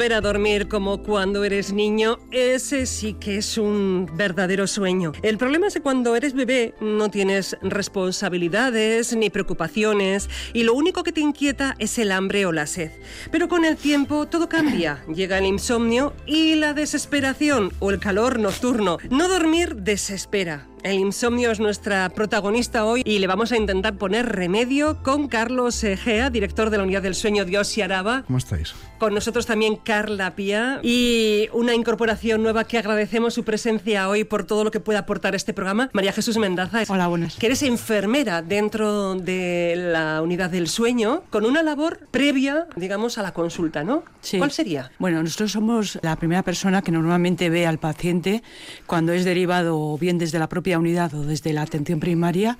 Volver a dormir como cuando eres niño, ese sí que es un verdadero sueño. El problema es que cuando eres bebé no tienes responsabilidades ni preocupaciones y lo único que te inquieta es el hambre o la sed. Pero con el tiempo todo cambia. Llega el insomnio y la desesperación o el calor nocturno. No dormir desespera. El insomnio es nuestra protagonista hoy y le vamos a intentar poner remedio con Carlos Egea, director de la Unidad del Sueño Dios y Araba. ¿Cómo estáis? Con nosotros también Carla Pía y una incorporación nueva que agradecemos su presencia hoy por todo lo que puede aportar este programa, María Jesús Mendaza. Hola, buenas. Que eres enfermera dentro de la Unidad del Sueño con una labor previa, digamos, a la consulta, ¿no? Sí. ¿Cuál sería? Bueno, nosotros somos la primera persona que normalmente ve al paciente cuando es derivado bien desde la propia unidad o desde la atención primaria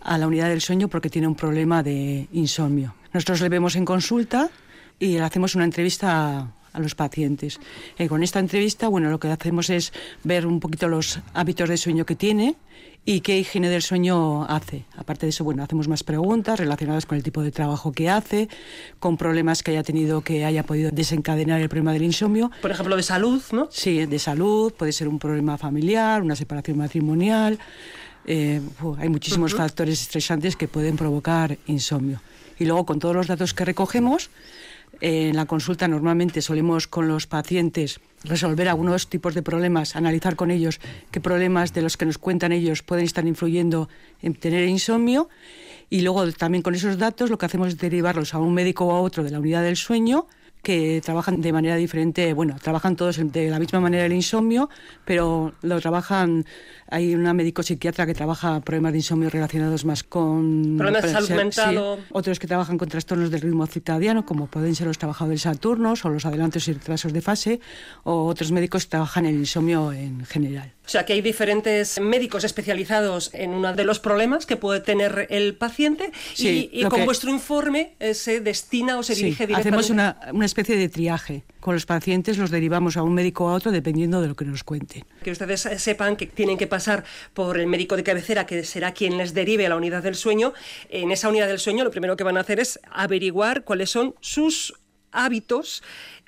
a la unidad del sueño porque tiene un problema de insomnio. Nosotros le vemos en consulta y le hacemos una entrevista a, los pacientes. Y con esta entrevista, bueno, lo que hacemos es ver un poquito los hábitos de sueño que tiene y qué higiene del sueño hace. Aparte de eso, bueno, hacemos más preguntas relacionadas con el tipo de trabajo que hace, con problemas que haya tenido que haya podido desencadenar el problema del insomnio. Por ejemplo, de salud, ¿no? Sí, de salud, puede ser un problema familiar, una separación matrimonial. Eh, hay muchísimos Ujú. factores estresantes que pueden provocar insomnio. Y luego, con todos los datos que recogemos, eh, en la consulta normalmente solemos con los pacientes resolver algunos tipos de problemas, analizar con ellos qué problemas de los que nos cuentan ellos pueden estar influyendo en tener insomnio. Y luego también con esos datos lo que hacemos es derivarlos a un médico o a otro de la unidad del sueño que trabajan de manera diferente, bueno, trabajan todos de la misma manera el insomnio, pero lo trabajan, hay una médico psiquiatra que trabaja problemas de insomnio relacionados más con... Problemas de salud ser- mental sí, o- otros que trabajan con trastornos del ritmo circadiano, como pueden ser los trabajadores saturnos o los adelantos y retrasos de fase, o otros médicos que trabajan el insomnio en general. O sea, que hay diferentes médicos especializados en uno de los problemas que puede tener el paciente Sí, y, con que- vuestro informe eh, se destina o se Sí, dirige directamente. hacemos una, una especie de triaje. Con los pacientes los derivamos a un médico o a otro dependiendo de lo que nos cuenten. Que ustedes sepan que tienen que pasar por el médico de cabecera, que será quien les derive a la unidad del sueño. En esa unidad del sueño lo primero que van a hacer es averiguar cuáles son sus hábitos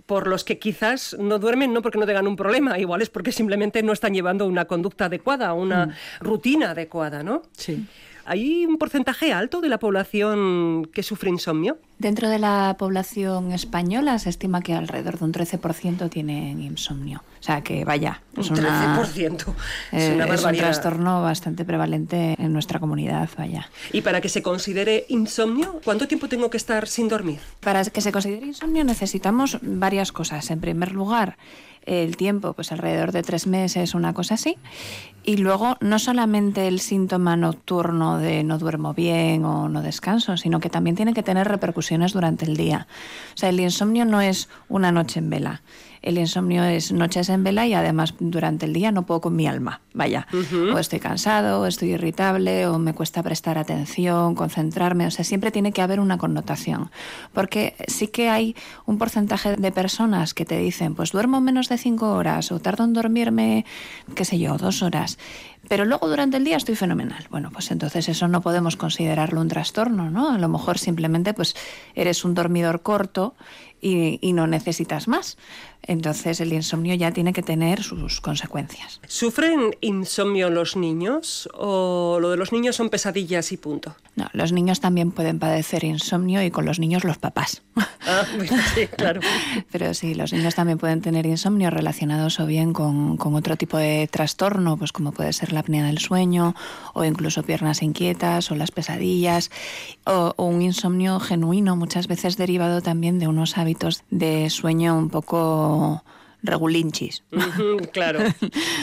por los que quizás no duermen, no porque no tengan un problema, igual es porque simplemente no están llevando una conducta adecuada, una rutina adecuada, ¿no? Sí. ¿Hay un porcentaje alto de la población que sufre insomnio? Dentro de la población española se estima que alrededor de un 13% tienen insomnio. O sea que vaya, Un es, una- 13%. eh, es una es un trastorno bastante prevalente en nuestra comunidad, vaya. Y para que se considere insomnio, ¿cuánto tiempo tengo que estar sin dormir? Para que se considere insomnio necesitamos varias cosas. En primer lugar, el tiempo, pues alrededor de tres meses, una cosa así. Y luego, no solamente el síntoma nocturno de no duermo bien o no descanso, sino que también tiene que tener repercusiones durante el día. O sea, el insomnio no es una noche en vela. El insomnio es noches en vela y además durante el día no puedo con mi alma. Vaya, o estoy cansado, o estoy irritable, o me cuesta prestar atención, concentrarme. O sea, siempre tiene que haber una connotación. Porque sí que hay un porcentaje de personas que te dicen, pues duermo menos de cinco horas o tardo en dormirme, qué sé yo, dos horas. Pero luego durante el día estoy fenomenal. Bueno, pues entonces eso no podemos considerarlo un trastorno, ¿no? A lo mejor simplemente pues eres un dormidor corto y, y no necesitas más. Entonces el insomnio ya tiene que tener sus consecuencias. ¿Sufren insomnio los niños o lo de los niños son pesadillas y punto? No, los niños también pueden padecer insomnio y con los niños los papás. Ah, sí, claro. Pero sí, los niños también pueden tener insomnio relacionados o bien con, con otro tipo de trastorno, pues como puede ser la apnea del sueño, o incluso piernas inquietas, o las pesadillas, o, o un insomnio genuino, muchas veces derivado también de unos hábitos de sueño un poco regulinchis. claro,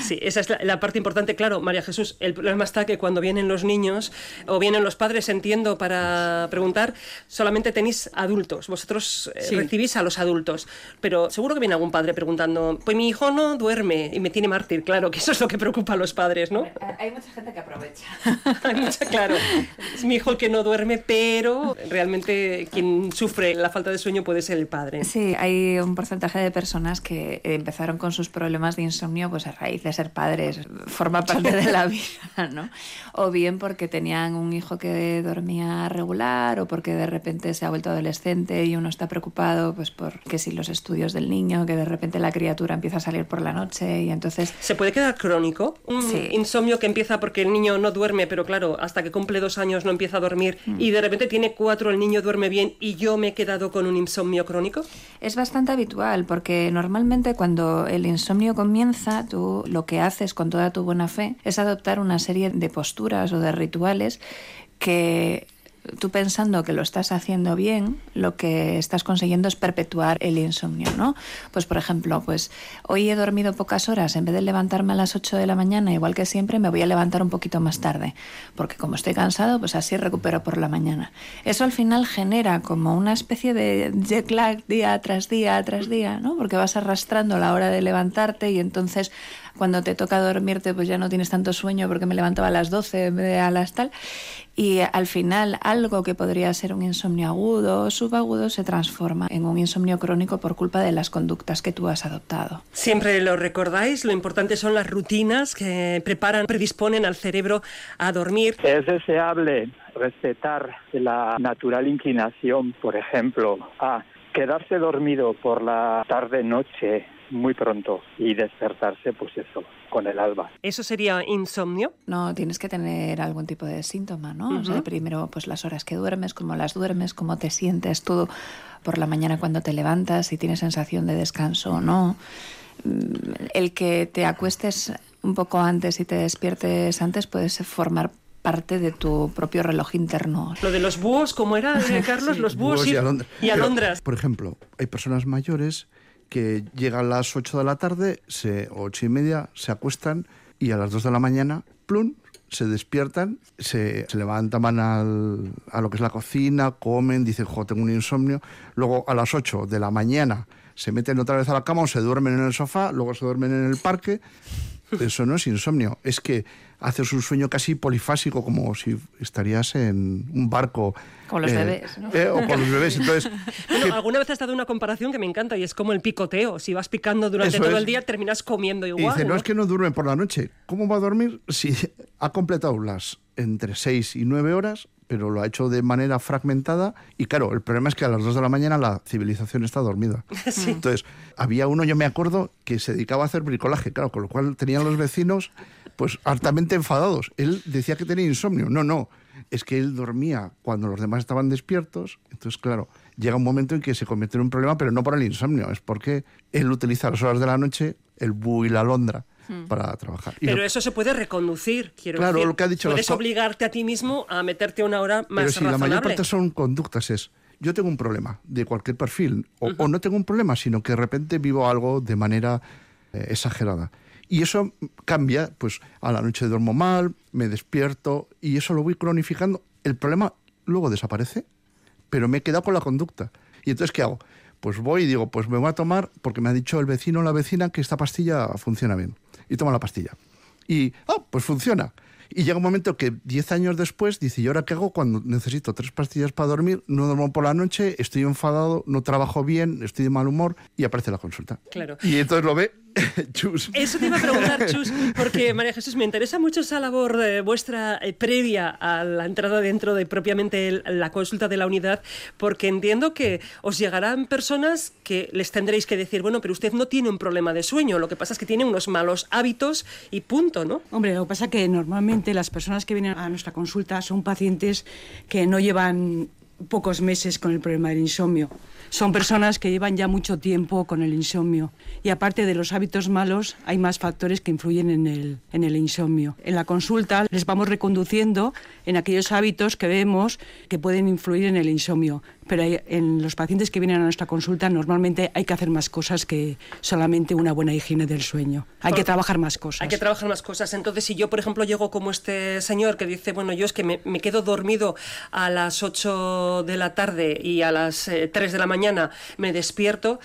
sí, esa es la, parte importante. Claro, María Jesús, el problema está que cuando vienen los niños o vienen los padres, entiendo, para preguntar, solamente tenéis adultos. Vosotros eh, recibís a los adultos. Pero seguro que viene algún padre preguntando, pues mi hijo no duerme y me tiene mártir. Claro, que eso es lo que preocupa a los padres, ¿no? Hay mucha gente que aprovecha. Hay mucha, claro. Es mi hijo el que no duerme, pero realmente quien sufre la falta de sueño puede ser el padre. Sí, hay un porcentaje de personas que empezaron con sus problemas de insomnio pues a raíz de ser padres, forma parte de la vida, ¿no? O bien porque tenían un hijo que dormía regular o porque de repente se ha vuelto adolescente y uno está preocupado pues por que si los estudios del niño, que de repente la criatura empieza a salir por la noche y entonces... ¿Se puede quedar crónico? Un insomnio que empieza porque el niño no duerme, pero claro, hasta que cumple dos años no empieza a dormir mm. y de repente tiene cuatro, el niño duerme bien y yo me he quedado con un insomnio crónico? Es bastante habitual porque normalmente cuando el insomnio comienza, tú lo que haces con toda tu buena fe es adoptar una serie de posturas o de rituales que tú pensando que lo estás haciendo bien, lo que estás consiguiendo es perpetuar el insomnio, ¿no? Pues por ejemplo, pues hoy he dormido pocas horas, en vez de levantarme a las 8 de la mañana, igual que siempre, me voy a levantar un poquito más tarde, porque como estoy cansado, pues así recupero por la mañana. Eso al final genera como una especie de jet lag día tras día tras día, ¿no? Porque vas arrastrando la hora de levantarte y entonces cuando te toca dormirte pues ya no tienes tanto sueño porque me levantaba a las 12 en vez de a las tal y al final algo que podría ser un insomnio agudo o subagudo se transforma en un insomnio crónico por culpa de las conductas que tú has adoptado. Siempre lo recordáis, lo importante son las rutinas que preparan, predisponen al cerebro a dormir. Es deseable respetar la natural inclinación, por ejemplo, a quedarse dormido por la tarde-noche muy pronto y despertarse, pues eso, con el alba. ¿Eso sería insomnio? No, tienes que tener algún tipo de síntoma, ¿no? o sea, primero, pues las horas que duermes, cómo las duermes, cómo te sientes, todo por la mañana cuando te levantas, si tienes sensación de descanso o no. Mm, el que te acuestes un poco antes y te despiertes antes puede formar parte de tu propio reloj interno. Lo de los búhos, ¿cómo era, eh, Carlos? Los búhos, y, y, alondras. por ejemplo, hay personas mayores que llegan a las 8 de la tarde, se, 8 y media, se acuestan y a las 2 de la mañana, plum, se despiertan, se, se levantan, van al, a lo que es la cocina, comen, dicen, jo, tengo un insomnio. Luego a las 8 de la mañana se meten otra vez a la cama o se duermen en el sofá, luego se duermen en el parque. Eso no es insomnio, es que haces un sueño casi polifásico, como si estarías en un barco. Con los eh, bebés, ¿no? Eh, o con los bebés. Entonces, alguna vez has dado una comparación que me encanta y es como el picoteo. Si vas picando durante todo el día, terminas comiendo igual. Y dice, ¿no? es que no duerme por la noche. ¿Cómo va a dormir si ha completado las entre 6 y 9 horas pero lo ha hecho de manera fragmentada y claro, el problema es que a las 2 de la mañana la civilización está dormida. Entonces, había uno, yo me acuerdo, que se dedicaba a hacer bricolaje, claro, con lo cual tenían los vecinos pues hartamente enfadados. Él decía que tenía insomnio. No, no, es que él dormía cuando los demás estaban despiertos. Entonces, claro, llega un momento en que se convierte en un problema, pero no por el insomnio, es porque él utiliza las horas de la noche, el bú y la alondra, hmm. para trabajar. Pero eso se puede reconducir, quiero claro, Lo que ha dicho Puedes obligarte a ti mismo a meterte una hora más Pero si la mayor parte son conductas, es yo tengo un problema de cualquier perfil, o, no tengo un problema, sino que de repente vivo algo de manera eh, exagerada. Y eso cambia, pues a la noche duermo mal, me despierto y eso lo voy cronificando. El problema luego desaparece, pero me he quedado con la conducta. ¿Y entonces qué hago? Pues voy y digo, pues me voy a tomar, porque me ha dicho el vecino o la vecina que esta pastilla funciona bien. Y tomo la pastilla. Y, ah, pues funciona. Y llega un momento que 10 años después dice, ¿y ahora qué hago cuando necesito tres pastillas para dormir? No duermo por la noche, estoy enfadado, no trabajo bien, estoy de mal humor y aparece la consulta. Claro. Y entonces lo ve Chus. Eso te iba a preguntar, Chus, porque María Jesús, me interesa mucho esa labor de vuestra eh, previa a la entrada dentro de propiamente la consulta de la unidad, porque entiendo que os llegarán personas que les tendréis que decir, bueno, pero usted no tiene un problema de sueño, lo que pasa es que tiene unos malos hábitos y punto, ¿no? Hombre, lo que pasa es que normalmente las personas que vienen a nuestra consulta son pacientes que no llevan pocos meses con el problema del insomnio son personas que llevan ya mucho tiempo con el insomnio. Y aparte de los hábitos malos, hay más factores que influyen en el, en el insomnio. En la consulta les vamos reconduciendo en aquellos hábitos que vemos que pueden influir en el insomnio. pero en los pacientes que vienen a nuestra consulta normalmente hay que hacer más cosas que solamente una buena higiene del sueño. Hay que trabajar más cosas. Hay que trabajar más cosas. Entonces, si yo, por ejemplo, llego como este señor que dice, bueno, yo es que me, quedo dormido a las 8 de la tarde y a las 3 eh, de la mañana me despierto,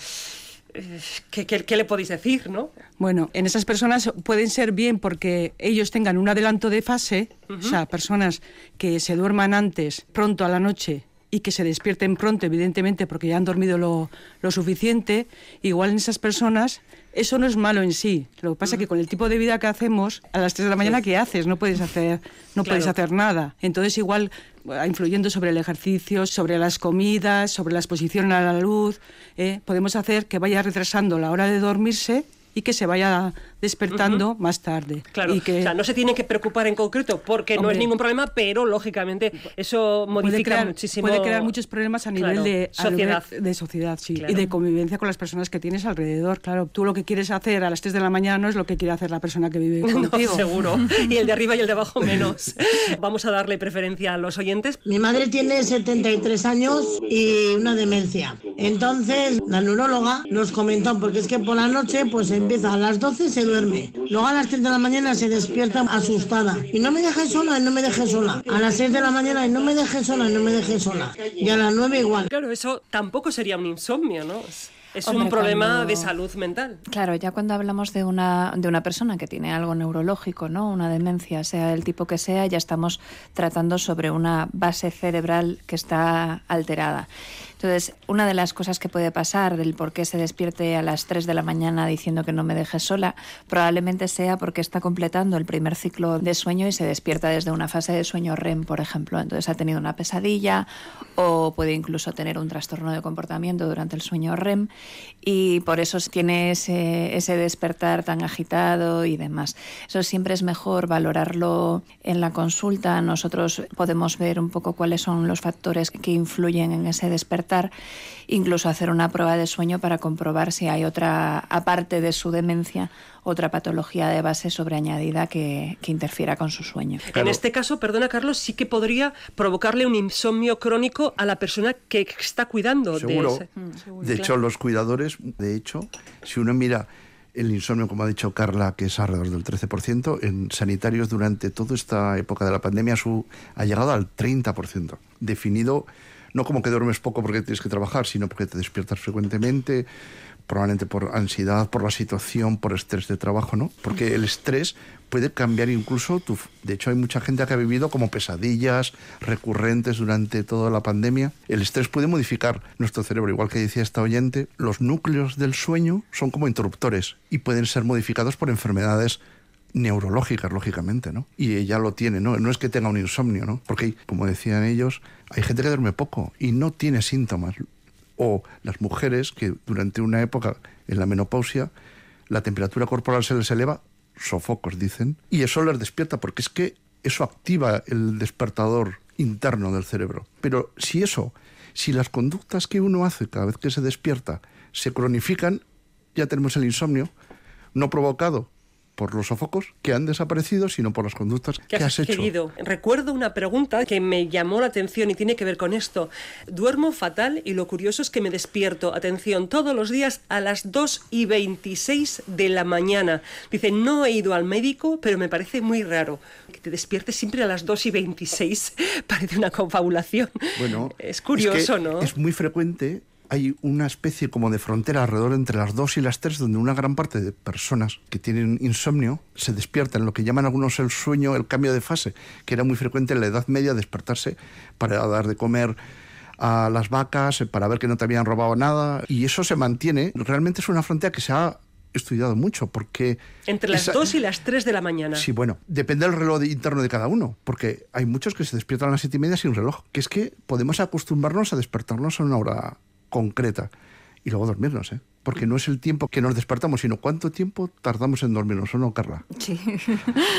eh, ¿Qué, qué, le podéis decir, no? Bueno, en esas personas pueden ser bien porque ellos tengan un adelanto de fase, o sea, personas que se duerman antes, pronto a la noche y que se despierten pronto, evidentemente, porque ya han dormido lo, lo suficiente, igual en esas personas eso no es malo en sí. Lo que pasa es que con el tipo de vida que hacemos, a las 3 de la mañana, ¿qué haces? No puedes hacer, no puedes hacer nada. Entonces, igual, influyendo sobre el ejercicio, sobre las comidas, sobre la exposición a la luz, ¿eh? podemos hacer que vaya retrasando la hora de dormirse y que se vaya despertando más tarde. Claro, y que... o sea, no se tiene que preocupar en concreto porque no es ningún problema, pero lógicamente eso modifica muchísimo. Puede crear muchos problemas a nivel de sociedad, de sociedad sí, y de convivencia con las personas que tienes alrededor. Claro, tú lo que quieres hacer a las 3 de la mañana no es lo que quiere hacer la persona que vive contigo. No, seguro. Y el de arriba y el de abajo menos. Vamos a darle preferencia a los oyentes. Mi madre tiene 73 años y una demencia. Entonces, la neuróloga nos comentó, porque es que por la noche pues empieza a las 12 se duerme. Luego a las 3 de la mañana se despierta asustada. Y no me dejes sola, y no me dejes sola. A las 6 de la mañana y no me dejes sola, y no me dejes sola. Y a las 9 igual. Claro, eso tampoco sería un insomnio, ¿no? Es un problema de salud mental. Claro, ya cuando hablamos de una, de una persona que tiene algo neurológico, ¿no? una demencia, sea el tipo que sea, ya estamos tratando sobre una base cerebral que está alterada. Entonces, una de las cosas que puede pasar del por qué se despierte a las 3 de la mañana diciendo que no me dejes sola, probablemente sea porque está completando el primer ciclo de sueño y se despierta desde una fase de sueño REM, por ejemplo. Entonces ha tenido una pesadilla o puede incluso tener un trastorno de comportamiento durante el sueño REM y por eso tiene ese, ese despertar tan agitado y demás. Eso siempre es mejor valorarlo en la consulta. Nosotros podemos ver un poco cuáles son los factores que influyen en ese despertar incluso hacer una prueba de sueño para comprobar si hay otra, aparte de su demencia, otra patología de base sobreañadida que, que interfiera con su sueño. En este caso, perdona Carlos, sí que podría provocarle un insomnio crónico a la persona que está cuidando Seguro. de ese. Mm, de hecho, los cuidadores, de hecho, si uno mira el insomnio, como ha dicho Carla, que es alrededor del 13%, en sanitarios durante toda esta época de la pandemia su, ha llegado al 30%, definido no como que duermes poco porque tienes que trabajar, sino porque te despiertas frecuentemente, probablemente por ansiedad, por la situación, por estrés de trabajo, ¿no? Porque el estrés puede cambiar incluso tu... De hecho, hay mucha gente que ha vivido como pesadillas recurrentes durante toda la pandemia. El estrés puede modificar nuestro cerebro, igual que decía esta oyente, los núcleos del sueño son como interruptores y pueden ser modificados por enfermedades neurológicas, lógicamente, ¿no? Y ella lo tiene, ¿no? No es que tenga un insomnio, ¿no? Porque, como decían ellos, hay gente que duerme poco y no tiene síntomas. O las mujeres que durante una época, en la menopausia, la temperatura corporal se les eleva, sofocos, dicen, y eso les despierta, porque es que eso activa el despertador interno del cerebro. Pero si eso, si las conductas que uno hace cada vez que se despierta se cronifican, ya tenemos el insomnio, no provocado por los sofocos que han desaparecido, sino por las conductas que has, hecho. Querido, recuerdo una pregunta que me llamó la atención y tiene que ver con esto. Duermo fatal y lo curioso es que me despierto, atención, todos los días a las 2 y 26 de la mañana. Dice, no he ido al médico, pero me parece muy raro. Que te despiertes siempre a las 2 y 26 parece una confabulación. Bueno, es curioso, ¿no? Es muy frecuente hay una especie como de frontera alrededor entre las 2 y las 3 donde una gran parte de personas que tienen insomnio se despiertan, lo que llaman algunos el sueño, el cambio de fase, que era muy frecuente en la Edad Media despertarse para dar de comer a las vacas, para ver que no te habían robado nada, y eso se mantiene. Realmente es una frontera que se ha estudiado mucho porque... Entre las 2 y las 3 de la mañana. Sí, bueno, depende del reloj interno de cada uno, porque hay muchos que se despiertan a las 7 y media sin reloj, que es que podemos acostumbrarnos a despertarnos a una hora concreta y luego dormirnos, ¿eh? Porque no es el tiempo que nos despertamos, sino cuánto tiempo tardamos en dormirnos, ¿o no, Carla? Sí.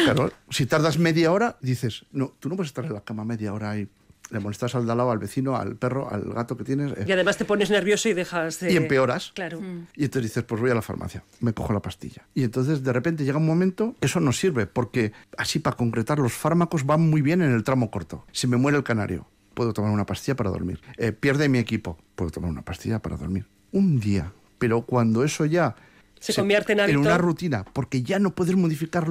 Claro, si tardas media hora, dices, no, tú no puedes estar en la cama media hora y le molestas al de al lado, al vecino, al perro, al gato que tienes. Eh. Y además te pones nervioso y dejas de... Y empeoras. Claro. Mm. Y entonces dices, pues voy a la farmacia, me cojo la pastilla. Y entonces de repente llega un momento, eso no sirve, porque así para concretar los fármacos van muy bien en el tramo corto. Si me muere el canario, puedo tomar una pastilla para dormir. Eh, pierde mi equipo, puedo tomar una pastilla para dormir. Un día. Pero cuando eso ya se, convierte en. En una rutina, porque ya no puedes modificar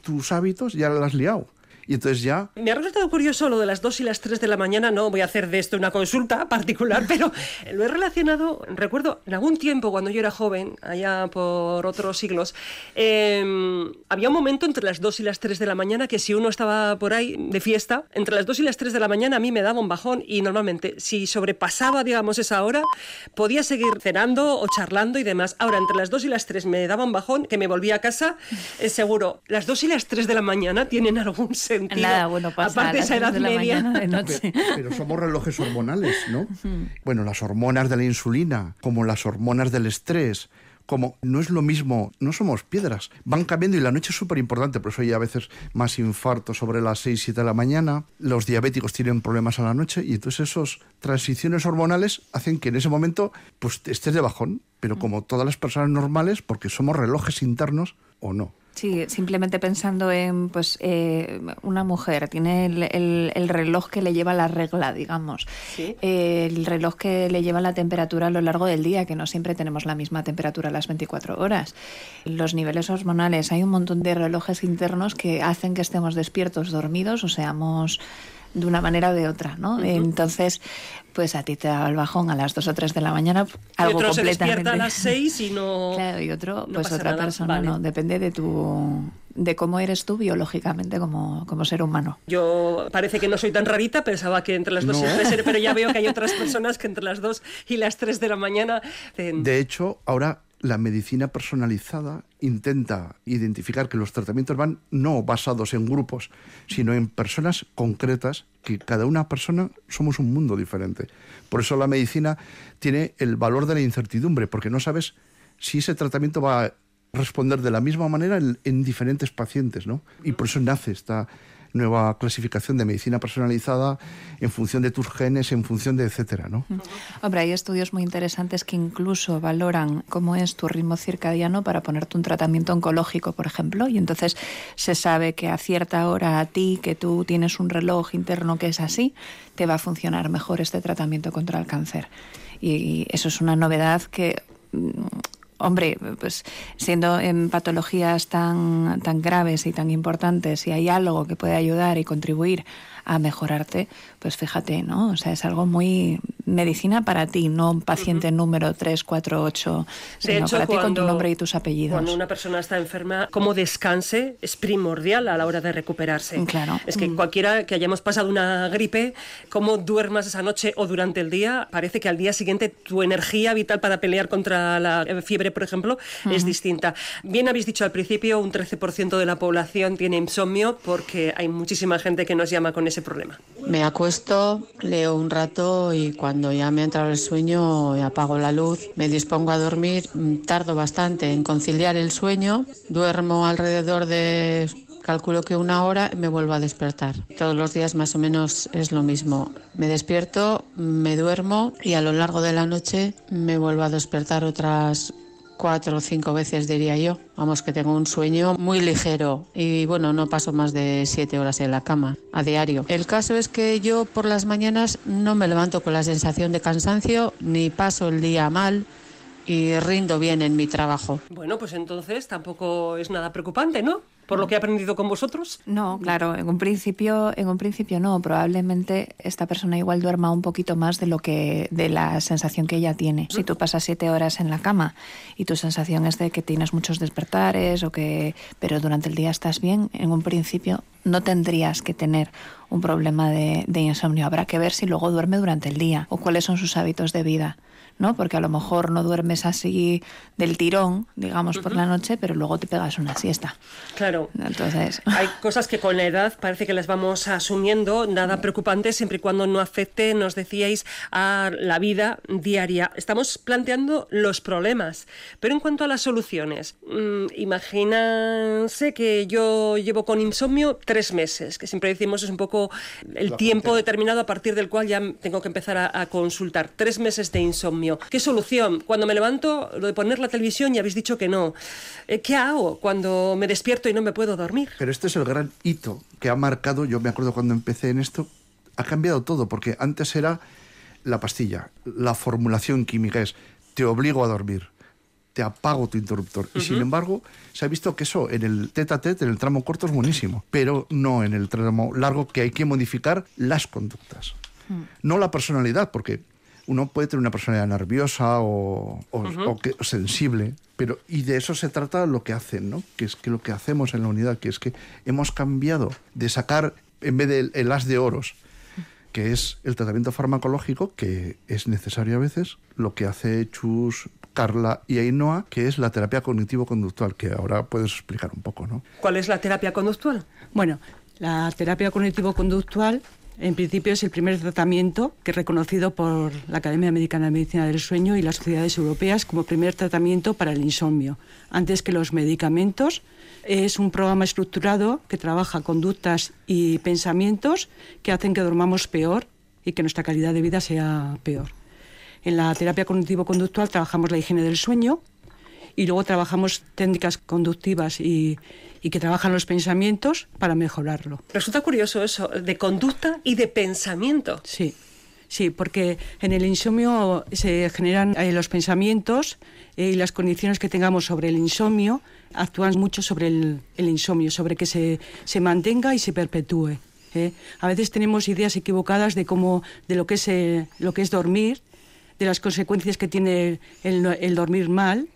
tus hábitos, ya lo has liado. Y entonces ya... Me ha resultado curioso lo de las 2 y las 3 de la mañana. No voy a hacer de esto una consulta particular, pero lo he relacionado, recuerdo, en algún tiempo cuando yo era joven, allá por otros siglos, em, había un momento entre las 2 y las 3 de la mañana que si uno estaba por ahí de fiesta, entre las 2 y las 3 de la mañana a mí me daba un bajón y normalmente si sobrepasaba, digamos, esa hora, podía seguir cenando o charlando y demás. Ahora, entre las 2 y las 3 me daba un bajón que me volvía a casa, es seguro, las 2 y las 3 de la mañana tienen algún sentido Nada bueno pasa Aparte esa edad media. De noche. Pero, somos relojes hormonales, ¿no? Bueno, las hormonas de la insulina, como las hormonas del estrés, como no es lo mismo, no somos piedras, van cambiando y la noche es súper importante, por eso hay a veces más infarto sobre las 6, 7 de la mañana, los diabéticos tienen problemas a la noche y entonces esas transiciones hormonales hacen que en ese momento pues estés de bajón, pero como todas las personas normales, porque somos relojes internos o no. Sí, simplemente pensando en, pues, eh, una mujer tiene el, reloj que le lleva la regla, digamos, el reloj que le lleva la temperatura a lo largo del día, que no siempre tenemos la misma temperatura a las 24 horas. Los niveles hormonales, hay un montón de relojes internos que hacen que estemos despiertos, dormidos o seamos de una manera o de otra, ¿no? Entonces, pues a ti te da el bajón a las 2 o 3 de la mañana, algo y otro completamente... se despierta a las 6 y no... Claro, y otro, pues otra persona, no, depende de tu de cómo eres tú biológicamente como, como, ser humano. Yo parece que no soy tan rarita, pensaba que entre las 2 y las 3, pero ya veo que hay otras personas que entre las 2 y las 3 de la mañana... De hecho, ahora la medicina personalizada intenta identificar que los tratamientos van no basados en grupos, sino en personas concretas, que cada una persona somos un mundo diferente. Por eso la medicina tiene el valor de la incertidumbre, porque no sabes si ese tratamiento va a responder de la misma manera en, en diferentes pacientes, ¿no? Y por eso nace esta nueva clasificación de medicina personalizada en función de tus genes, en función de etcétera, ¿no? Hombre, hay estudios muy interesantes que incluso valoran cómo es tu ritmo circadiano para ponerte un tratamiento oncológico, por ejemplo, y entonces se sabe que a cierta hora a ti, que tú tienes un reloj interno que es así, te va a funcionar mejor este tratamiento contra el cáncer. Y eso es una novedad que mm, hombre, pues siendo en patologías tan, tan graves y tan importantes, si hay algo que puede ayudar y contribuir a mejorarte, pues fíjate, ¿no? O sea, es algo muy medicina para ti, no un paciente número 3, 4, 8, sino para ti con tu nombre y tus apellidos. Cuando una persona está enferma, cómo descanse es primordial a la hora de recuperarse. Claro. Es que mm. cualquiera que hayamos pasado una gripe, cómo duermas esa noche o durante el día, parece que al día siguiente tu energía vital para pelear contra la fiebre, por ejemplo, es distinta. Bien habéis dicho al principio, un 13% de la población tiene insomnio porque hay muchísima gente que nos llama con ese problema. Me acuesto, leo un rato y cuando ya me entra el sueño apago la luz, me dispongo a dormir, mm, tardo bastante en conciliar el sueño, duermo alrededor de calculo que una hora me vuelvo a despertar. Todos los días más o menos es lo mismo. Me despierto, me duermo y a lo largo de la noche me vuelvo a despertar otras cuatro o cinco veces, diría yo. Vamos, que tengo un sueño muy ligero y bueno, no paso más de siete horas en la cama a diario. El caso es que yo por las mañanas no me levanto con la sensación de cansancio ni paso el día mal y rindo bien en mi trabajo. Bueno, pues entonces tampoco es nada preocupante, ¿no? Por lo que he aprendido con vosotros? No, claro, en un principio, en un principio no. Probablemente esta persona igual duerma un poquito más de lo que, de la sensación que ella tiene. Si tú pasas siete horas en la cama y tu sensación es de que tienes muchos despertares o que, pero durante el día estás bien, en un principio no tendrías que tener un problema de, de insomnio. Habrá que ver si luego duerme durante el día o cuáles son sus hábitos de vida. ¿No? Porque a lo mejor no duermes así del tirón, digamos, por la noche, pero luego te pegas una siesta. Claro. Entonces. Hay cosas que con la edad parece que las vamos asumiendo, nada preocupante, siempre y cuando no afecte, nos decíais, a la vida diaria. Estamos planteando los problemas, pero en cuanto a las soluciones, mmm, imagínense que yo llevo con insomnio tres meses, que siempre decimos es un poco el tiempo determinado a partir del cual ya tengo que empezar a, a consultar. Tres meses de insomnio. ¿Qué solución? Cuando me levanto, lo de poner la televisión, ya habéis dicho que no. Eh, ¿Qué hago cuando me despierto y no me puedo dormir? Pero este es el gran hito que ha marcado, yo me acuerdo cuando empecé en esto, ha cambiado todo, porque antes era la pastilla, la formulación química es te obligo a dormir, te apago tu interruptor. Y sin embargo, se ha visto que eso en el tete a tete, en el tramo corto, es buenísimo, pero no en el tramo largo, que hay que modificar las conductas. No la personalidad, porque uno puede tener una personalidad nerviosa o, sensible, pero y de eso se trata lo que hacen, ¿no? Que es que lo que hacemos en la unidad, que es que hemos cambiado de sacar en vez del el as de oros que es el tratamiento farmacológico, que es necesario a veces, lo que hace Chus, Carla y Ainhoa, que es la terapia cognitivo-conductual, que ahora puedes explicar un poco, ¿no? ¿Cuál es la terapia conductual? Bueno, la terapia cognitivo-conductual en principio es el primer tratamiento que es reconocido por la Academia Americana de Medicina del Sueño y las sociedades europeas como primer tratamiento para el insomnio, antes que los medicamentos es un programa estructurado que trabaja conductas y pensamientos que hacen que dormamos peor y que nuestra calidad de vida sea peor. En la terapia cognitivo-conductual trabajamos la higiene del sueño y luego trabajamos técnicas conductivas y, y que trabajan los pensamientos para mejorarlo. Resulta curioso eso, de conducta y de pensamiento. Sí. Sí, porque en el insomnio se generan eh, los pensamientos eh, y las condiciones que tengamos sobre el insomnio actúan mucho sobre el, insomnio, sobre que se, se, mantenga y se perpetúe. ¿eh? A veces tenemos ideas equivocadas de cómo, de lo que es, lo que es dormir, de las consecuencias que tiene el, el dormir mal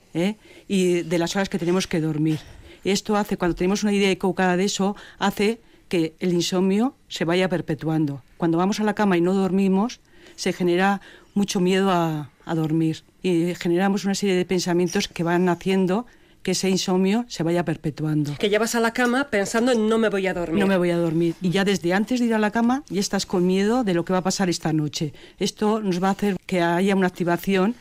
y de las horas que tenemos que dormir. Esto hace, cuando tenemos una idea equivocada de eso, hace que el insomnio se vaya perpetuando. Cuando vamos a la cama y no dormimos, se genera mucho miedo a, dormir y generamos una serie de pensamientos que van haciendo que ese insomnio se vaya perpetuando. Que llevas a la cama pensando en no me voy a dormir. No me voy a dormir. Y ya desde antes de ir a la cama ya estás con miedo de lo que va a pasar esta noche. Esto nos va a hacer que haya una activación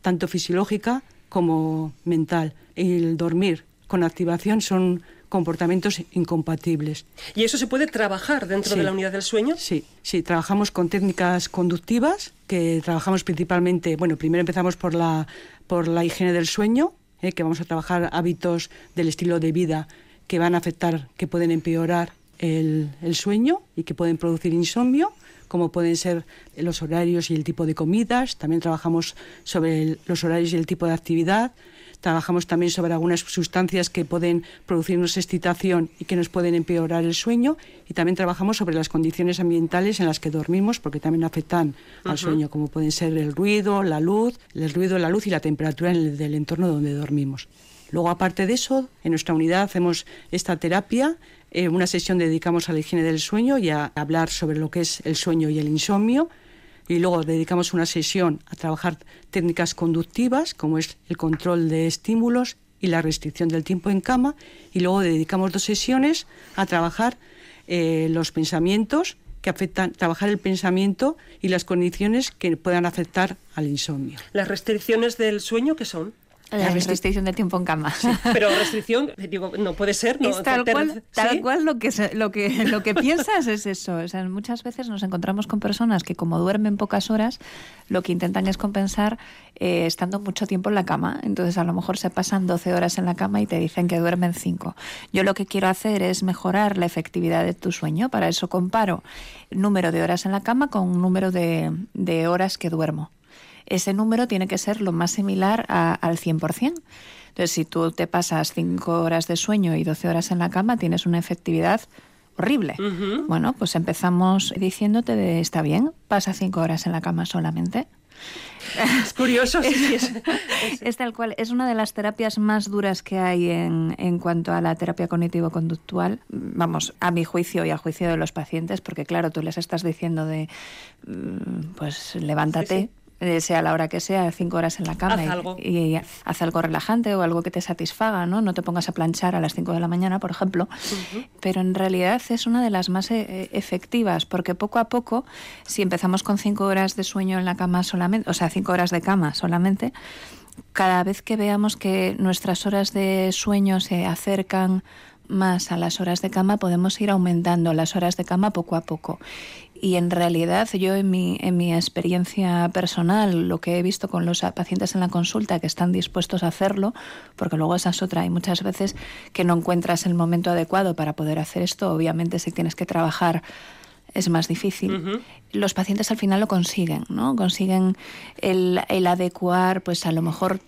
tanto fisiológica como mental. El dormir con activación son comportamientos incompatibles. ¿Y eso se puede trabajar dentro de la unidad del sueño? Sí, sí, trabajamos con técnicas conductivas, que trabajamos principalmente, bueno, primero empezamos por la, por la higiene del sueño, eh, que vamos a trabajar hábitos del estilo de vida que van a afectar, que pueden empeorar el, sueño y que pueden producir insomnio como pueden ser los horarios y el tipo de comidas. También trabajamos sobre los horarios y el tipo de actividad. Trabajamos también sobre algunas sustancias que pueden producirnos excitación y que nos pueden empeorar el sueño. Y también trabajamos sobre las condiciones ambientales en las que dormimos, porque también afectan al sueño, como pueden ser el ruido, la luz, el ruido, la luz y la temperatura del entorno donde dormimos. Luego, aparte de eso, en nuestra unidad hacemos esta terapia. Eh, una sesión dedicamos a la higiene del sueño y a hablar sobre lo que es el sueño y el insomnio y luego dedicamos una sesión a trabajar técnicas conductivas, como es el control de estímulos y la restricción del tiempo en cama, y luego dedicamos dos sesiones a trabajar eh, los pensamientos que afectan, trabajar el pensamiento y las condiciones que puedan afectar al insomnio. ¿Las restricciones del sueño qué son? La restricción de tiempo en cama. pero restricción, digo, no puede ser. ¿no? tal, cual, tal cual lo que, lo, que, lo que piensas es eso. O sea, muchas veces nos encontramos con personas que como duermen pocas horas, lo que intentan es compensar eh, estando mucho tiempo en la cama. Entonces a lo mejor se pasan 12 horas en la cama y te dicen que duermen 5. Yo lo que quiero hacer es mejorar la efectividad de tu sueño. Para eso comparo número de horas en la cama con número de, de horas que duermo ese número tiene que ser lo más similar al 100%. Entonces, si tú te pasas 5 horas de sueño y 12 horas en la cama, tienes una efectividad horrible. Bueno, pues empezamos diciéndote de, está bien, pasa 5 horas en la cama solamente. Es curioso, sí, es, tal cual. Es una de las terapias más duras que hay en, en cuanto a la terapia cognitivo-conductual. Vamos, a mi juicio y a juicio de los pacientes, porque claro, tú les estás diciendo de, mm, pues levántate. Eh, sea la hora que sea, cinco horas en la cama y, haz algo relajante o algo que te satisfaga, ¿no? No te pongas a planchar a las cinco de la mañana, por ejemplo. Pero en realidad es una de las más eh, efectivas, porque poco a poco, si empezamos con cinco horas de sueño en la cama solamente, o sea, cinco horas de cama solamente, cada vez que veamos que nuestras horas de sueño se acercan más a las horas de cama, podemos ir aumentando las horas de cama poco a poco. Y en realidad yo en mi, en mi experiencia personal, lo que he visto con los pacientes en la consulta que están dispuestos a hacerlo, porque luego esa es otra, hay muchas veces que no encuentras el momento adecuado para poder hacer esto, obviamente si tienes que trabajar es más difícil. Los pacientes al final lo consiguen, ¿no? Consiguen el, el adecuar, pues a lo mejor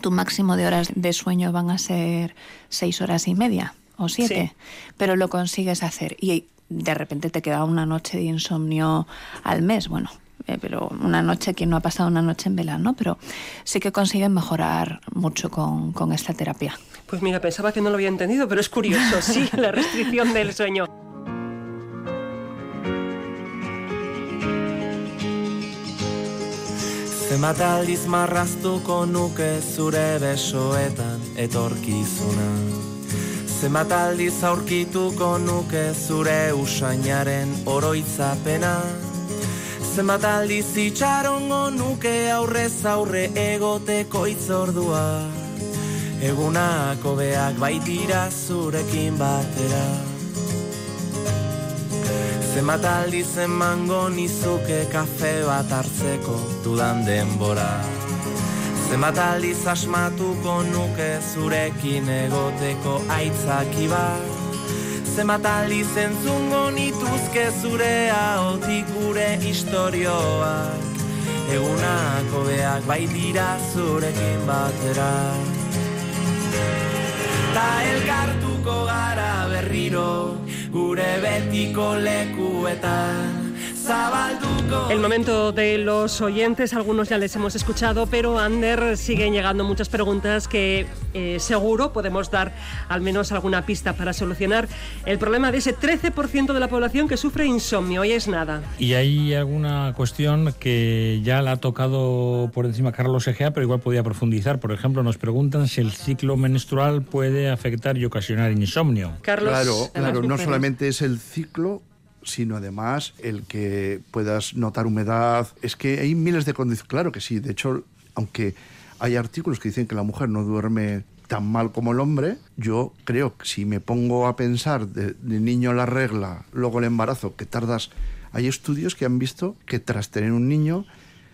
tu máximo de horas de sueño van a ser seis horas y media o siete, pero lo consigues hacer y de repente te queda una noche de insomnio al mes, bueno, eh, pero una noche, quien no ha pasado una noche en vela, ¿no? Pero sí que consiguen mejorar mucho con, con esta terapia. Pues mira, pensaba que no lo había entendido, pero es curioso, sí, la restricción del sueño. Zenbat aldiz marraztuko nuke zure besoetan etorkizuna Zenbat aldiz aurkituko nuke zure usainaren oroitzapena? Zenbat aldiz itxarongo nuke aurrez aurre egoteko itzordua Egunako beak baitira zurekin batera. Zenbat aldiz emango nizuke kafe bat hartzeko dudan denbora Zenbat aldiz asmatuko nuke zurekin egoteko aitzaki bat. Zenbat aldiz entzungo nituzke zure haotik gure istorioak. Egunako beak baitira zurekin batera. Ta elkartuko gara berriro gure betiko lekuetan El momento de los oyentes, algunos ya les hemos escuchado, pero Ander siguen llegando muchas preguntas que eh, seguro podemos dar al menos alguna pista para solucionar el problema de ese 13% de la población que sufre insomnio y es nada. Y hay alguna cuestión que ya la ha tocado por encima Carlos Egea, pero igual podía profundizar. Por ejemplo, nos preguntan si el ciclo menstrual puede afectar y ocasionar insomnio. Carlos, Claro, claro, no solamente es el ciclo, sino además el que puedas notar humedad. Es que hay miles de condiciones. Claro que sí, de hecho, aunque hay artículos que dicen que la mujer no duerme tan mal como el hombre, yo creo que si me pongo a pensar de, de niño la regla, luego el embarazo, que tardas... Hay estudios que han visto que tras tener un niño,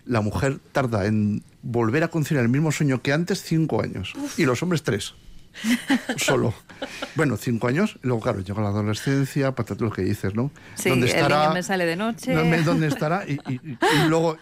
la mujer tarda en volver a conciliar el mismo sueño que antes cinco años y los hombres tres solo. Bueno, cinco años, luego, claro, llega la adolescencia, para lo que dices, ¿no? Sí, ¿Dónde el niño me sale de noche. ¿Dónde, estará? Y, y- y- y luego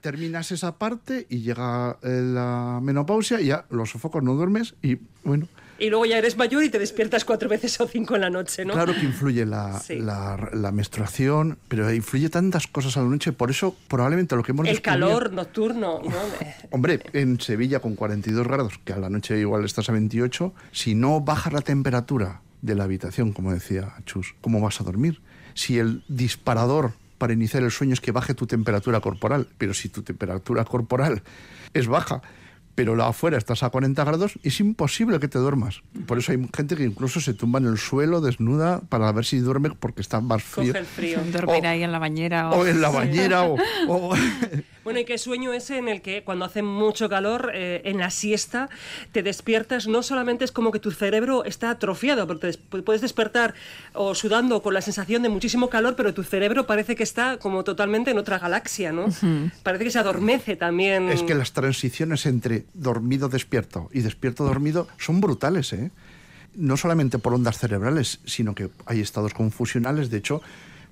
terminas esa parte y llega eh, la menopausia y ya los sofocos no duermes y, bueno, Y luego ya eres mayor y te despiertas cuatro veces o cinco en la noche, ¿no? claro que influye la, Sí. la, la menstruación, pero influye tantas cosas a la noche, por eso probablemente lo que hemos El calor nocturno, ¿no? Hombre, en Sevilla con 42 grados, que a la noche igual estás a 28, si no bajas la temperatura de la habitación, como decía Chus, ¿cómo vas a dormir? Si el disparador para iniciar el sueño es que baje tu temperatura corporal, pero si tu temperatura corporal es baja, pero la afuera estás a 40 grados, es imposible que te duermas. Por eso hay gente que incluso se tumba en el suelo desnuda para ver si duerme porque está más frío. Coge el frío. Dormir ahí en la bañera. O... O en la bañera, o, o- Bueno, ¿y qué sueño ese en el que cuando hace mucho calor, eh, en la siesta, te despiertas? No solamente es como que tu cerebro está atrofiado, porque te puedes despertar o sudando con la sensación de muchísimo calor, pero tu cerebro parece que está como totalmente en otra galaxia, ¿no? Parece que se adormece también. Es que las transiciones entre dormido despierto y despierto dormido son brutales, ¿eh? No solamente por ondas cerebrales, sino que hay estados confusionales. De hecho,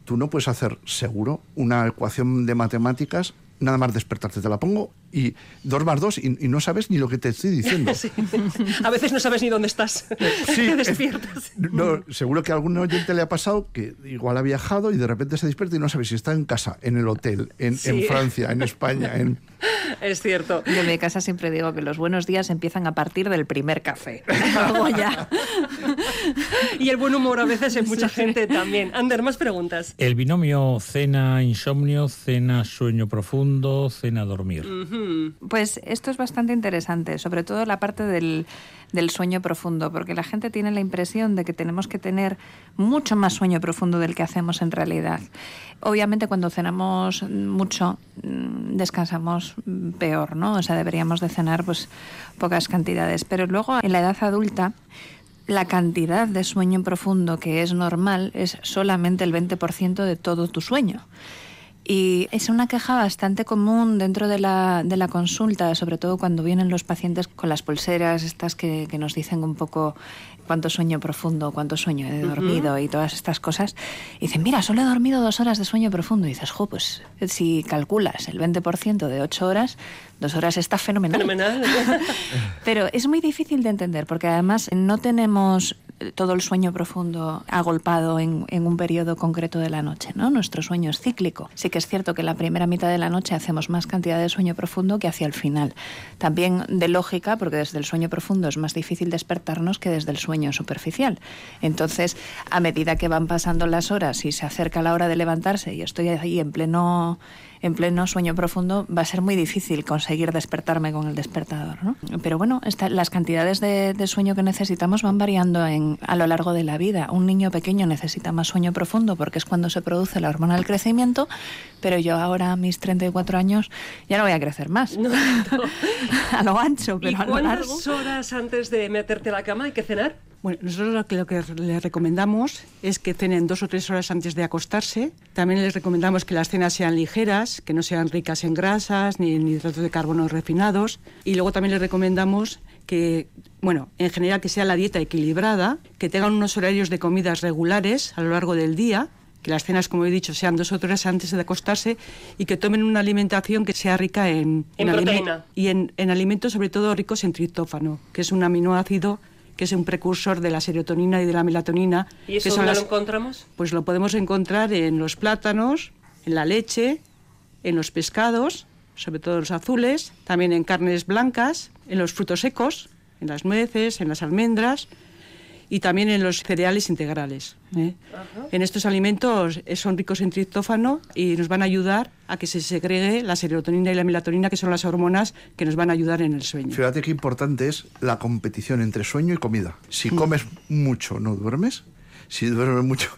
tú no puedes hacer seguro una ecuación de matemáticas nada más despertarte. Te la pongo y dos más dos y, y no sabes ni lo que te estoy diciendo. Sí. A veces no sabes ni dónde estás. Sí, te es- despiertas. No, seguro que a algún oyente le ha pasado que igual ha viajado y de repente se despierta y no sabe si está en casa, en el hotel, en, en Sí. Francia, en España, en... Es cierto. Yo en mi casa siempre digo que los buenos días empiezan a partir del primer café. Luego ya. Y el buen humor a veces en mucha gente también. Ander, más preguntas. El binomio cena-insomnio, cena-sueño profundo, cena-dormir. Pues esto es bastante interesante, sobre todo la parte del, del sueño profundo, porque la gente tiene la impresión de que tenemos que tener mucho más sueño profundo del que hacemos en realidad. Obviamente cuando cenamos mucho mm, descansamos mm, peor, ¿no? O sea, deberíamos de cenar pues pocas cantidades, pero luego en la edad adulta la cantidad de sueño profundo que es normal es solamente el 20% de todo tu sueño. Y es una queja bastante común dentro de la, de la consulta, sobre todo cuando vienen los pacientes con las pulseras, estas que, que nos dicen un poco cuánto sueño profundo, cuánto sueño he dormido y todas estas cosas. Y dicen, mira, solo he dormido dos horas de sueño profundo. Y dices, jo, pues si calculas el 20% de ocho horas, dos horas está fenomenal. Fenomenal. Pero es muy difícil de entender porque además no tenemos todo el sueño profundo agolpado en, en, un periodo concreto de la noche, ¿no? Nuestro sueño es cíclico. Sí que es cierto que en la primera mitad de la noche hacemos más cantidad de sueño profundo que hacia el final. También de lógica, porque desde el sueño profundo es más difícil despertarnos que desde el sueño superficial. Entonces, a medida que van pasando las horas y se acerca la hora de levantarse y estoy ahí en pleno en pleno sueño profundo va a ser muy difícil conseguir despertarme con el despertador. ¿no? Pero bueno, esta, las cantidades de, de, sueño que necesitamos van variando en, a lo largo de la vida. Un niño pequeño necesita más sueño profundo porque es cuando se produce la hormona del crecimiento, pero yo ahora a mis 34 años ya no voy a crecer más. No, no. a lo ancho, pero ¿Y a lo cuántas largo. horas antes de meterte a la cama hay que cenar? Bueno, nosotros lo que, lo que les recomendamos es que cenen dos o tres horas antes de acostarse. También les recomendamos que las cenas sean ligeras, que no sean ricas en grasas ni en hidratos de carbono refinados. Y luego también les recomendamos que, bueno, en general que sea la dieta equilibrada, que tengan unos horarios de comidas regulares a lo largo del día, que las cenas, como he dicho, sean dos o tres horas antes de acostarse y que tomen una alimentación que sea rica en, En proteína. y en, en alimentos sobre todo ricos en triptófano, que es un aminoácido que es un precursor de la serotonina y de la melatonina. ¿Y eso que son dónde las- lo encontramos? Pues lo podemos encontrar en los plátanos, en la leche, en los pescados, sobre todo los azules, también en carnes blancas, en los frutos secos, en las nueces, en las almendras y también en los cereales integrales. ¿eh? En estos alimentos eh, son ricos en triptófano y nos van a ayudar a que se segregue la serotonina y la melatonina, que son las hormonas que nos van a ayudar en el sueño. Fíjate qué importante es la competición entre sueño y comida. Si Mm. comes mucho, no duermes. Si duermes mucho,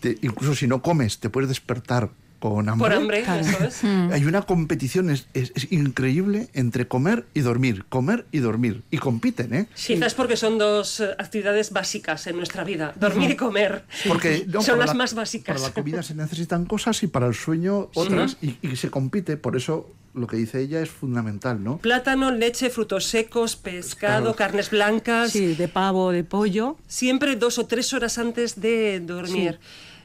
te- incluso si no comes, te puedes despertar con hambre. Por hambre, eso es. Hay una competición es, es- es increíble entre comer y dormir, comer y dormir. Y compiten, ¿eh? Quizás porque son dos eh, actividades básicas en nuestra vida, dormir y comer. Porque no, son las la- más básicas. Para la comida se necesitan cosas y para el sueño otras. y, y se compite, por eso lo que dice ella es fundamental, ¿no? Plátano, leche, frutos secos, pescado, Pescado. carnes blancas. Sí, de pavo, de pollo. Siempre dos o tres horas antes de dormir.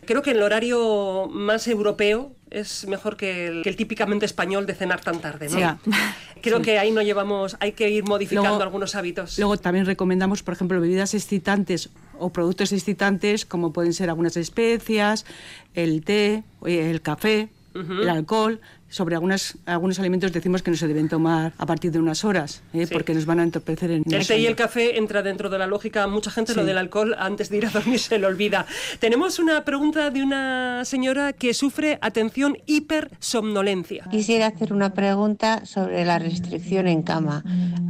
Creo que el horario más europeo es mejor que el, que el típicamente español de cenar tan tarde, ¿no? Sí. Creo Sí. que ahí no llevamos, hay que ir modificando Luego- algunos hábitos. Luego también recomendamos, por ejemplo, bebidas excitantes o productos excitantes como pueden ser algunas especias, el té, el café, el alcohol. Sobre algunas, algunos alimentos decimos que no se deben tomar a partir de unas horas, ¿eh? Sí. porque nos van a entorpecer en El el té y el café entra dentro de la lógica. Mucha gente lo del alcohol antes de ir a dormir se le olvida. Tenemos una pregunta de una señora que sufre, atención, hipersomnolencia. Quisiera hacer una pregunta sobre la restricción en cama.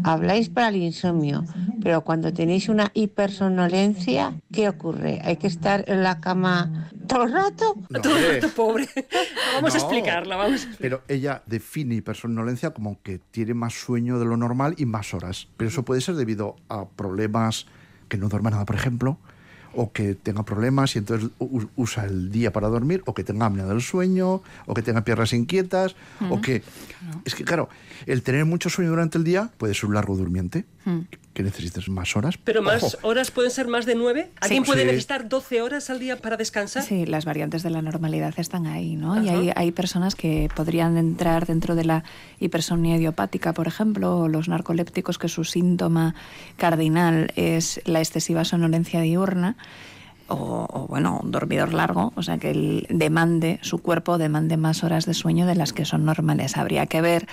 Habláis para el insomnio, pero cuando tenéis una hipersomnolencia, ¿qué ocurre? ¿Hay que estar en la cama todo el rato? No, Tú, hombre. tú pobre. Vamos a explicarla, vamos a explicarla. Pero ella define hipersomnolencia como que tiene más sueño de lo normal y más horas. Pero eso puede ser debido a problemas que no duerma nada, por ejemplo, o que tenga problemas y entonces usa el día para dormir, o que tenga apnea del sueño, o que tenga piernas inquietas, o que... Es que, claro, el tener mucho sueño durante el día puede ser un largo durmiente, que necesites más horas. Pero más Ojo, horas pueden ser más de nueve. ¿Alguien puede Sí. necesitar 12 horas al día para descansar? Sí, las variantes de la normalidad están ahí, ¿no? Y hay, hay personas que podrían entrar dentro de la hipersomnia idiopática, por ejemplo, o los narcolépticos, que su síntoma cardinal es la excesiva somnolencia diurna. O, o, bueno, un dormidor largo, o sea que el demande, su cuerpo demande más horas de sueño de las que son normales. Habría que ver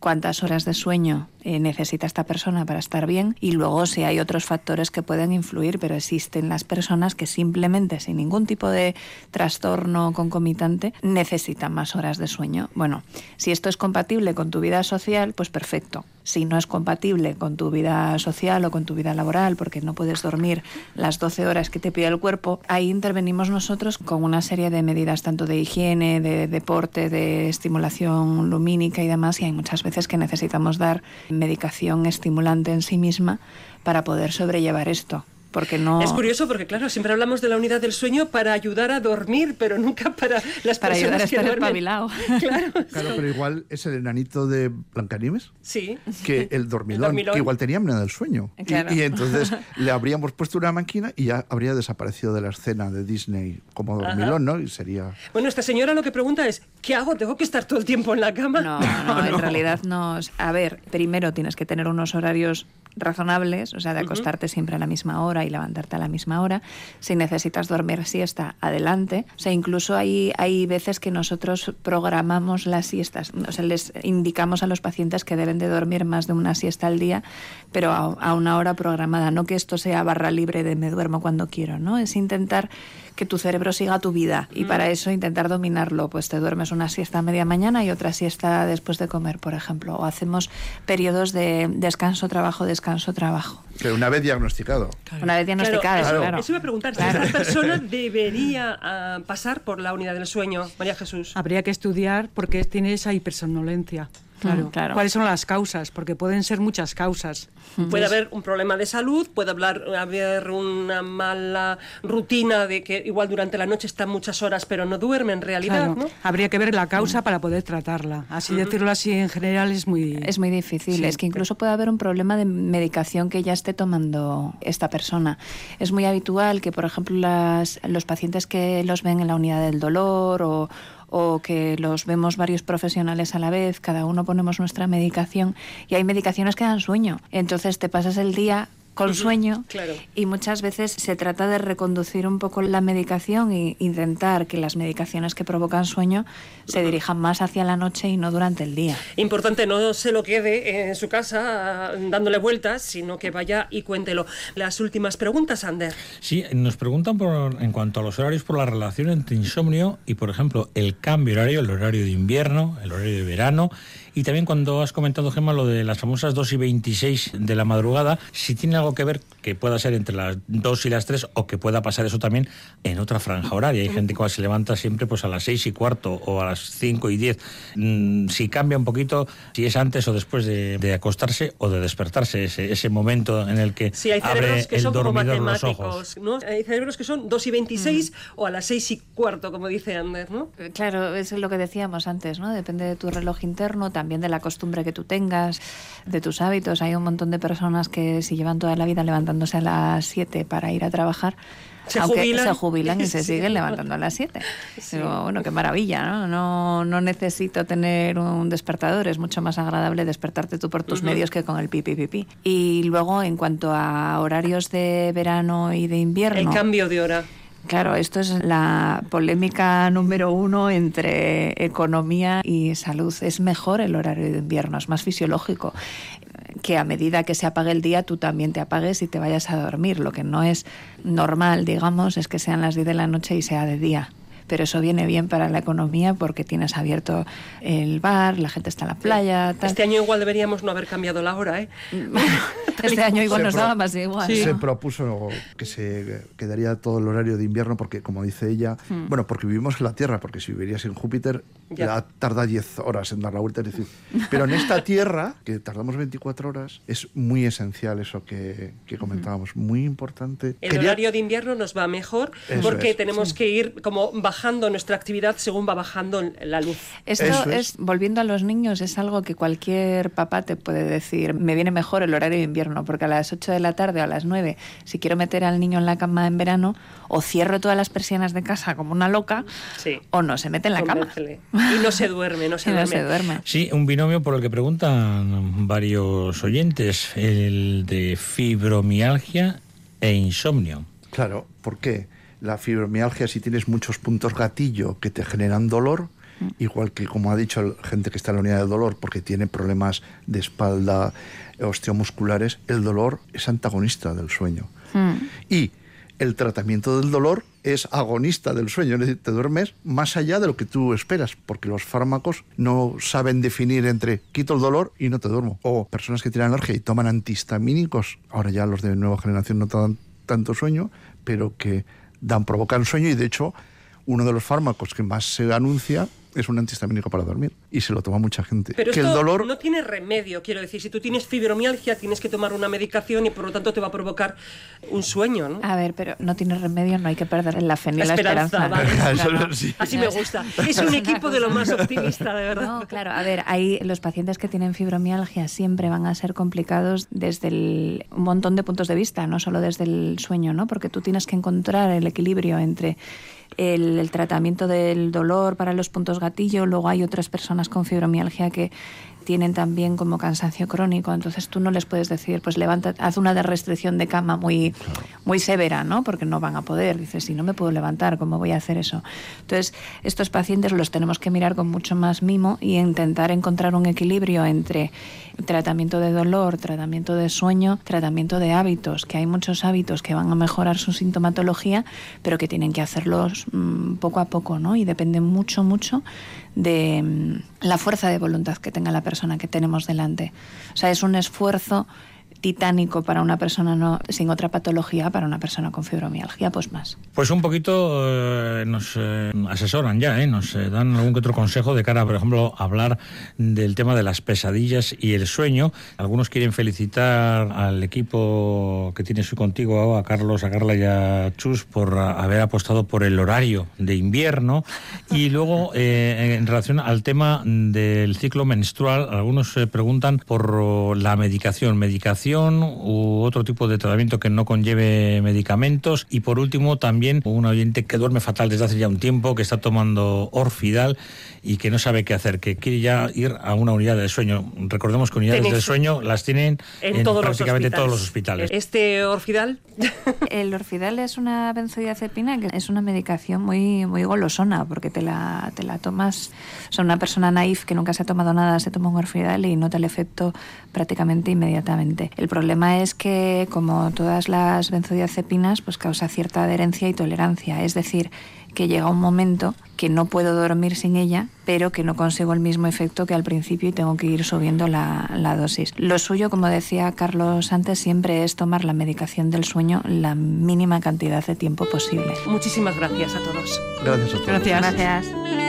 cuántas horas de sueño eh, necesita esta persona para estar bien y luego si hay otros factores que pueden influir, pero existen las personas que simplemente sin ningún tipo de trastorno concomitante necesitan más horas de sueño. Bueno, si esto es compatible con tu vida social, pues perfecto. Si no es compatible con tu vida social o con tu vida laboral, porque no puedes dormir las 12 horas que te pide el cuerpo, ahí intervenimos nosotros con una serie de medidas tanto de higiene, de deporte, de estimulación lumínica y demás, y hay muchas veces que necesitamos dar medicación estimulante en sí misma para poder sobrellevar esto. Porque no... Es curioso porque, claro, siempre hablamos de la unidad del sueño para ayudar a dormir, pero nunca para las para personas ayudar a que estar duermen. espabilado. Claro, Claro, pero igual es el enanito de Blancanieves sí. que el dormilón, dormilón. que igual tenía apnea del sueño. Y- Claro. Y, entonces le habríamos puesto una máquina y ya habría desaparecido de la escena de Disney como dormilón, ¿no? Y sería... Bueno, esta señora lo que pregunta es, ¿qué hago? ¿Tengo que estar todo el tiempo en la cama? No, no, en realidad no. A ver, primero tienes que tener unos horarios razonables, o sea, de acostarte siempre a la misma hora y levantarte a la misma hora. Si necesitas dormir siesta, adelante. O sea, incluso hay, hay veces que nosotros programamos las siestas. O sea, les indicamos a los pacientes que deben de dormir más de una siesta al día, pero a, a una hora programada. No que esto sea barra libre de me duermo cuando quiero, ¿no? Es intentar que tu cerebro siga tu vida y para eso intentar dominarlo. Pues te duermes una siesta a media mañana y otra siesta después de comer, por ejemplo. O hacemos periodos de descanso, trabajo, descanso, trabajo. Pero una vez diagnosticado. Una vez diagnosticado, eso, claro. eso iba a preguntar, Claro. si esta persona debería ah, pasar por la unidad del sueño, María Jesús. Habría que estudiar por qué tiene esa hipersomnolencia. Claro. Mm, claro. ¿Cuáles son las causas? Porque pueden ser muchas causas. Puede haber un problema de salud, puede hablar, haber una mala rutina de que igual durante la noche está muchas horas pero no duerme en realidad, Claro. ¿no? Habría que ver la causa para poder tratarla. Así decirlo así en general es muy... Es muy difícil. Sí. Es que incluso puede haber un problema de medicación que ya esté tomando esta persona. Es muy habitual que, por ejemplo, las- los pacientes que los ven en la unidad del dolor o, o que los vemos varios profesionales a la vez, cada uno ponemos nuestra medicación y hay medicaciones que dan sueño. Entonces te pasas el día con sueño claro. y muchas veces se trata de reconducir un poco la medicación e intentar que las medicaciones que provocan sueño se dirijan más hacia la noche y no durante el día. Importante, no se lo quede en su casa dándole vueltas, sino que vaya y cuéntelo. Las últimas preguntas, Ander. Sí, nos preguntan por, en cuanto a los horarios por la relación entre insomnio y, por ejemplo, el cambio horario, el horario de invierno, el horario de verano, y también cuando has comentado, Gemma, lo de las famosas 2 y 26 de la madrugada, si tiene algo que ver que pueda ser entre las 2 y las 3 o que pueda pasar eso también en otra franja horaria. Hay gente que se levanta siempre pues a las 6 y cuarto o a las 5 y 10. Mm, si cambia un poquito, si es antes o después de, de acostarse o de despertarse, ese, ese momento en el que Sí, hay abre cerebros que el son como dormidor los ojos. matemáticos, ¿no? Hay cerebros que son 2 y 26 o a las 6 y cuarto, como dice Ander, ¿no? Eh, Claro, es lo que decíamos antes, ¿no? Depende de tu reloj interno, también de la costumbre que tú tengas, de tus hábitos. Hay un montón de personas que si llevan toda la vida levantándose a las 7 para ir a trabajar, Se aunque jubilan. se jubilan y se Sí. siguen levantando a las 7. Pero bueno, qué maravilla, ¿no? ¿no? No necesito tener un despertador, es mucho más agradable despertarte tú por tus medios que con el pipi pipi. Y luego, en cuanto a horarios de verano y de invierno... El cambio de hora. Claro, esto es la polémica número uno entre economía y salud. Es mejor el horario de invierno, es más fisiológico. Que a medida que se apague el día, tú también te apagues y te vayas a dormir. Lo que no es normal, digamos, es que sean las 10 de la noche y sea de día. Pero eso viene bien para la economía porque tienes abierto el bar, la gente está en la playa. tal. Este año igual deberíamos no haber cambiado la hora, ¿eh? Este año igual Se nos pro- daba más igual. Se ¿no? propuso que se quedaría todo el horario de invierno porque, como dice ella, Hmm. bueno, porque vivimos en la Tierra, porque si vivirías en Júpiter, Ya. ya tarda 10 horas en dar la vuelta. Es decir, pero en esta Tierra, que tardamos 24 horas, es muy esencial eso que, que comentábamos, muy importante. El Quería- horario de invierno nos va mejor Eso porque es, tenemos que ir como bajando nuestra actividad según va bajando la luz. Esto Eso es. es. volviendo a los niños, es algo que cualquier papá te puede decir. Me viene mejor el horario de invierno, porque a las 8 de la tarde o a las 9, si quiero meter al niño en la cama en verano, o cierro todas las persianas de casa como una loca, Sí. o no se mete en la cama. Y no se duerme, no se Y no duerme. se duerme. Sí, un binomio por el que preguntan varios oyentes, el de fibromialgia e insomnio. Claro, ¿por qué? La fibromialgia, si tienes muchos puntos gatillo que te generan dolor, igual que como ha dicho gente que está en la unidad de dolor porque tiene problemas de espalda, osteomusculares, el dolor es antagonista del sueño. Y el tratamiento del dolor es agonista del sueño, es decir, te duermes más allá de lo que tú esperas, porque los fármacos no saben definir entre quito el dolor y no te duermo. O personas que tienen alergia y toman antihistamínicos, ahora ya los de nueva generación no te dan tanto sueño, pero que dan provocan sueño y de hecho uno de los fármacos que más se anuncia es un antihistamínico para dormir. y se lo toma mucha gente. Pero que esto el dolor no tiene remedio, quiero decir. Si tú tienes fibromialgia, tienes que tomar una medicación y por lo tanto te va a provocar un sueño, ¿no? A ver, pero no tiene remedio, no hay que perder la fe ni La la, esperanza, esperanza. vale. Eso Claro. sí. Así me gusta. Es un equipo de lo más optimista, de verdad. No, claro, a ver, hay los pacientes que tienen fibromialgia siempre van a ser complicados desde el- un montón de puntos de vista, no solo desde el sueño, ¿no? Porque tú tienes que encontrar el equilibrio entre el, el tratamiento del dolor para los puntos gatillo, luego hay otras personas con fibromialgia que tienen también como cansancio crónico, entonces tú no les puedes decir, pues levanta, haz una restricción de cama muy, muy severa, ¿no? Porque no van a poder. Dices, si no me puedo levantar, ¿cómo voy a hacer eso? Entonces, estos pacientes los tenemos que mirar con mucho más mimo y intentar encontrar un equilibrio entre tratamiento de dolor, tratamiento de sueño, tratamiento de hábitos, que hay muchos hábitos que van a mejorar su sintomatología, pero que tienen que hacerlos mm, poco a poco, ¿no? Y depende mucho, mucho de mm, la fuerza de voluntad que tenga la persona que tenemos delante. O sea, es un esfuerzo titánico para una persona no, sin otra patología, para una persona con fibromialgia, pues más. Pues un poquito eh, nos eh, asesoran ya, ¿eh? nos eh, dan algún que otro consejo de cara, por ejemplo, a hablar del tema de las pesadillas y el sueño. Algunos quieren felicitar al equipo que tienes contigo, a Carlos, a Carla y a Chus, por haber apostado por el horario de invierno. Y luego, eh, en relación al tema del ciclo menstrual, algunos se preguntan por la medicación, medicación u otro tipo de tratamiento que no conlleve medicamentos. Y por último, también un oyente que duerme fatal desde hace ya un tiempo, que está tomando Orfidal y que no sabe qué hacer, que quiere ya ir a una unidad de sueño. Recordemos que unidades de sueño las tienen En, en, todos prácticamente los todos los hospitales. hospitales. Este Orfidal El Orfidal es una benzodiazepina que es una medicación muy, muy golosona porque te la, te la tomas. O sea, una persona naif que nunca se ha tomado nada se toma un Orfidal y nota el efecto prácticamente inmediatamente. El problema es que, como todas las benzodiazepinas, pues causa cierta adherencia y tolerancia. Es decir, que llega un momento que no puedo dormir sin ella, pero que no consigo el mismo efecto que al principio y tengo que ir subiendo la, la dosis. Lo suyo, como decía Carlos antes, siempre es tomar la medicación del sueño la mínima cantidad de tiempo posible. Muchísimas gracias a todos. Gracias a todos. Gracias. Gracias.